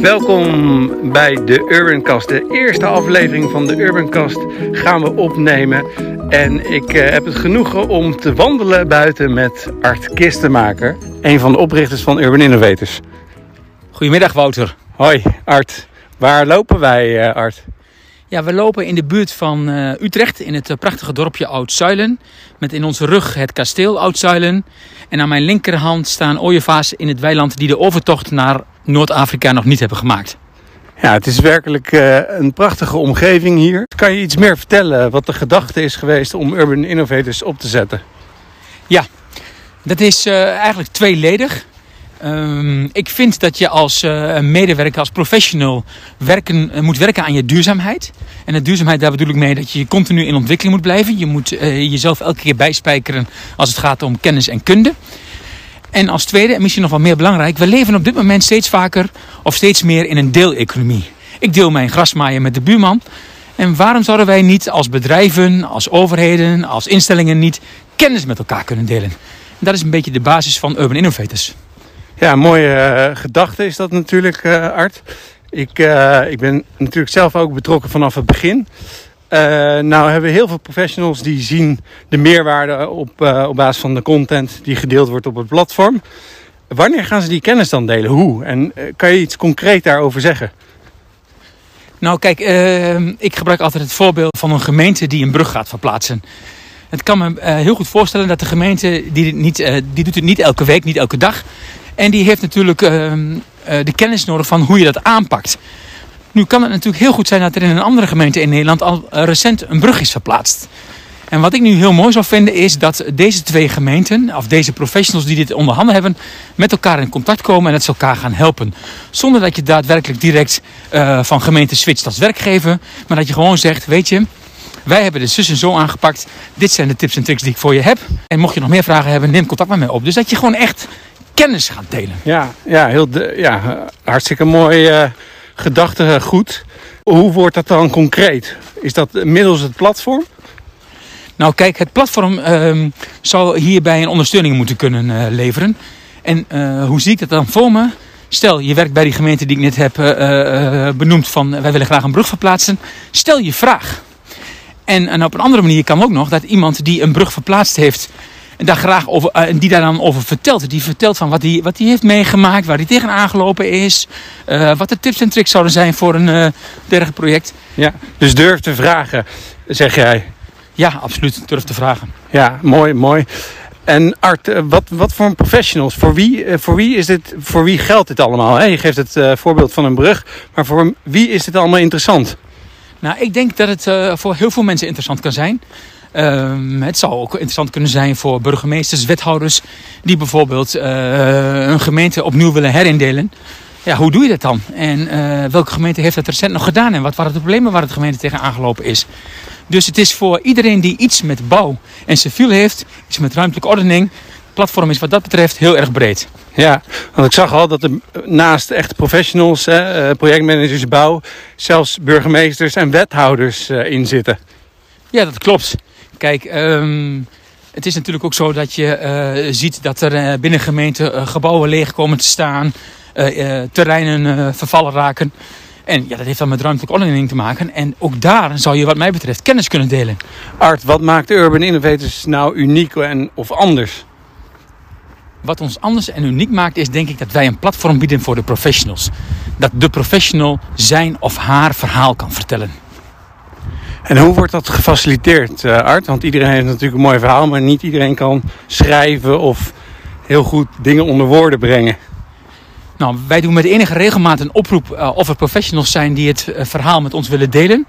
Welkom bij de Urbancast. De eerste aflevering van de Urbancast gaan we opnemen. En ik eh, heb het genoegen om te wandelen buiten met Art Kistenmaker. Een van de oprichters van Urban Innovators. Goedemiddag Wouter. Hoi Art. Waar lopen wij eh, Art? Ja, we lopen in de buurt van uh, Utrecht, in het uh, prachtige dorpje Oud-Zuilen. Met in onze rug het kasteel Oud-Zuilen. En aan mijn linkerhand staan ooievaars in het weiland die de overtocht naar Noord-Afrika nog niet hebben gemaakt. Ja, het is werkelijk uh, een prachtige omgeving hier. Kan je iets meer vertellen wat de gedachte is geweest om Urban Innovators op te zetten? Ja, dat is eigenlijk tweeledig. Um, ik vind dat je als uh, medewerker, als professional werken, uh, moet werken aan je duurzaamheid. En de duurzaamheid, daar bedoel ik mee dat je continu in ontwikkeling moet blijven. Je moet uh, jezelf elke keer bijspijkeren als het gaat om kennis en kunde. En als tweede, en misschien nog wel meer belangrijk, we leven op dit moment steeds vaker of steeds meer in een deeleconomie. Ik deel mijn grasmaaien met de buurman. En waarom zouden wij niet als bedrijven, als overheden, als instellingen niet kennis met elkaar kunnen delen? En dat is een beetje de basis van Urban Innovators. Ja, mooie uh, gedachte is dat natuurlijk, uh, Art. Ik, uh, ik ben natuurlijk zelf ook betrokken vanaf het begin. nou hebben heel veel professionals die zien de meerwaarde op, op basis van de content die gedeeld wordt op het platform. Wanneer gaan ze die kennis dan delen? Hoe? En kan je iets concreet daarover zeggen? Nou kijk, ik gebruik altijd het voorbeeld van een gemeente die een brug gaat verplaatsen. Het kan me heel goed voorstellen dat de gemeente, die, niet, die doet het niet elke week, niet elke dag. En die heeft natuurlijk uh, uh, de kennis nodig van hoe je dat aanpakt. Nu kan het natuurlijk heel goed zijn dat er in een andere gemeente in Nederland al recent een brug is verplaatst. En wat ik nu heel mooi zou vinden is dat deze twee gemeenten, of deze professionals die dit onder handen hebben, met elkaar in contact komen en dat ze elkaar gaan helpen. Zonder dat je daadwerkelijk direct uh, van gemeente switcht als werkgever, maar dat je gewoon zegt, weet je, wij hebben de zus en zo aangepakt. Dit zijn de tips en tricks die ik voor je heb. En mocht je nog meer vragen hebben, neem contact met mij op. Dus dat je gewoon echt kennis gaan delen. Ja, ja, heel de, ja hartstikke mooi uh, gedachtegoed. Hoe wordt dat dan concreet? Is dat middels het platform? Nou kijk, het platform uh, zou hierbij een ondersteuning moeten kunnen uh, leveren. En hoe zie ik dat dan voor me? Stel, je werkt bij die gemeente die ik net heb benoemd van wij willen graag een brug verplaatsen. Stel je vraag. En, en op een andere manier kan ook nog dat iemand die een brug verplaatst heeft en daar graag over, uh, die daar dan over vertelt. Die vertelt van wat hij wat heeft meegemaakt, waar hij tegen aangelopen is. Uh, wat de tips en tricks zouden zijn voor een uh, dergelijk project. Ja, dus durf te vragen, zeg jij. Ja, absoluut. Durf te vragen. Ja, mooi, mooi. En Art, wat, wat voor professionals? Voor wie, voor wie, is dit, voor wie geldt dit allemaal? Hè? Je geeft het voorbeeld van een brug. Maar voor wie is dit allemaal interessant? Nou, ik denk dat het voor heel veel mensen interessant kan zijn. Um, het zou ook interessant kunnen zijn voor burgemeesters, wethouders die bijvoorbeeld uh, een gemeente opnieuw willen herindelen. Ja, hoe doe je dat dan? En uh, welke gemeente heeft dat recent nog gedaan? En wat waren de problemen waar de gemeente tegen aangelopen is? Dus het is voor iedereen die iets met bouw en civiel heeft, iets met ruimtelijke ordening. Het platform is wat dat betreft heel erg breed. Ja, want ik zag al dat er naast echte professionals, hè, projectmanagers bouw, zelfs burgemeesters en wethouders in zitten. Ja, dat klopt. Kijk, um, het is natuurlijk ook zo dat je uh, ziet dat er uh, binnen gemeenten uh, gebouwen leeg komen te staan, terreinen vervallen raken. En ja, dat heeft dan met ruimtelijke ordening te maken. En ook daar zou je wat mij betreft kennis kunnen delen. Art, wat maakt Urban Innovators nou uniek en, of anders? Wat ons anders en uniek maakt is denk ik dat wij een platform bieden voor de professionals. Dat de professional zijn of haar verhaal kan vertellen. En hoe wordt dat gefaciliteerd, uh, Art? Want iedereen heeft natuurlijk een mooi verhaal, maar niet iedereen kan schrijven of heel goed dingen onder woorden brengen. Nou, wij doen met enige regelmaat een oproep uh, of er professionals zijn die het uh, verhaal met ons willen delen.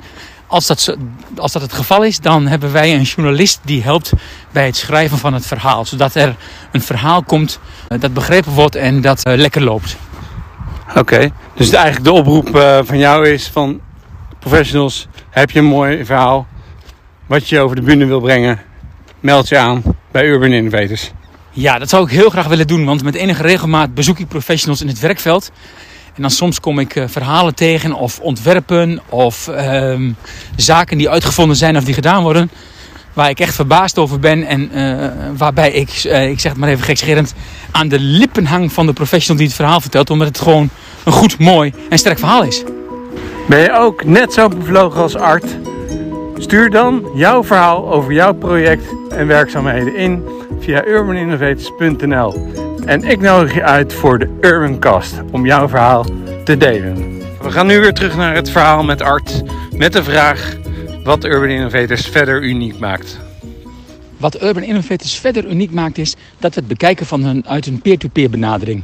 Als dat, als dat het geval is, dan hebben wij een journalist die helpt bij het schrijven van het verhaal. Zodat er een verhaal komt dat begrepen wordt en dat lekker loopt. Oké, okay. dus eigenlijk de oproep van jou is van professionals, heb je een mooi verhaal wat je over de bühne wil brengen, meld je aan bij Urban Innovators. Ja, dat zou ik heel graag willen doen, want met enige regelmaat bezoek ik professionals in het werkveld. En dan soms kom ik uh, verhalen tegen of ontwerpen of uh, zaken die uitgevonden zijn of die gedaan worden. Waar ik echt verbaasd over ben en uh, waarbij ik, uh, ik zeg het maar even gekscherend, aan de lippen hang van de professional die het verhaal vertelt. Omdat het gewoon een goed, mooi en sterk verhaal is. Ben je ook net zo bevlogen als Art? Stuur dan jouw verhaal over jouw project en werkzaamheden in via urbaninnovators.nl. En ik nodig je uit voor de Urbancast om jouw verhaal te delen. We gaan nu weer terug naar het verhaal met Art met de vraag wat Urban Innovators verder uniek maakt. Wat Urban Innovators verder uniek maakt is dat we het bekijken van hun, uit een peer-to-peer benadering.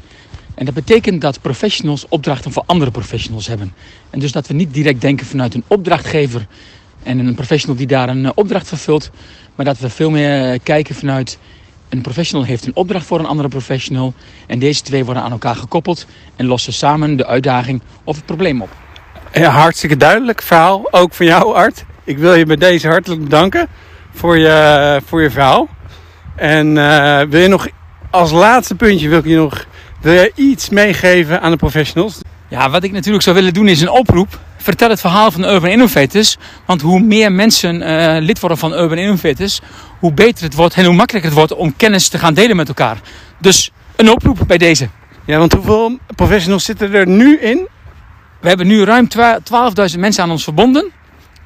En dat betekent dat professionals opdrachten voor andere professionals hebben. En dus dat we niet direct denken vanuit een opdrachtgever en een professional die daar een eh, opdracht vervult. Maar dat we veel meer eh, kijken vanuit een professional heeft een opdracht voor een andere professional. En deze twee worden aan elkaar gekoppeld en lossen samen de uitdaging of het probleem op. Ja, hartstikke duidelijk verhaal, ook van jou Art. Ik wil je bij deze hartelijk bedanken voor je, voor je verhaal. En uh, wil je nog als laatste puntje wil ik je nog wil je iets meegeven aan de professionals? Ja, wat ik natuurlijk zou willen doen is een oproep. Vertel het verhaal van Urban Innovators. Want hoe meer mensen uh, lid worden van Urban Innovators, hoe beter het wordt en hoe makkelijker het wordt om kennis te gaan delen met elkaar. Dus een oproep bij deze. Ja, want hoeveel professionals zitten er nu in? We hebben nu ruim 12.000 mensen aan ons verbonden.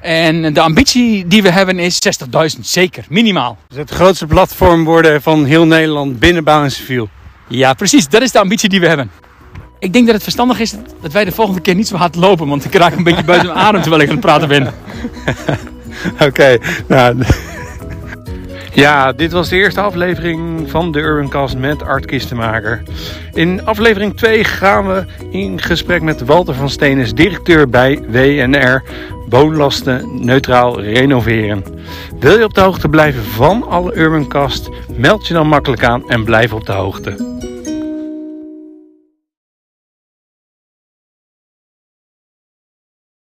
En de ambitie die we hebben is 60.000, zeker, minimaal. Dus het grootste platform worden van heel Nederland binnen bouw en civiel. Ja, precies. Dat is de ambitie die we hebben. Ik denk dat het verstandig is dat wij de volgende keer niet zo hard lopen, want ik raak een beetje buiten mijn adem terwijl ik aan het praten ben. Oké, nou. Ja, dit was de eerste aflevering van de Urbancast met Art Kistenmaker. In aflevering 2 gaan we in gesprek met Walter van Steenes, directeur bij WNR Woonlasten Neutraal Renoveren. Wil je op de hoogte blijven van alle Urbancast? Meld je dan makkelijk aan en blijf op de hoogte.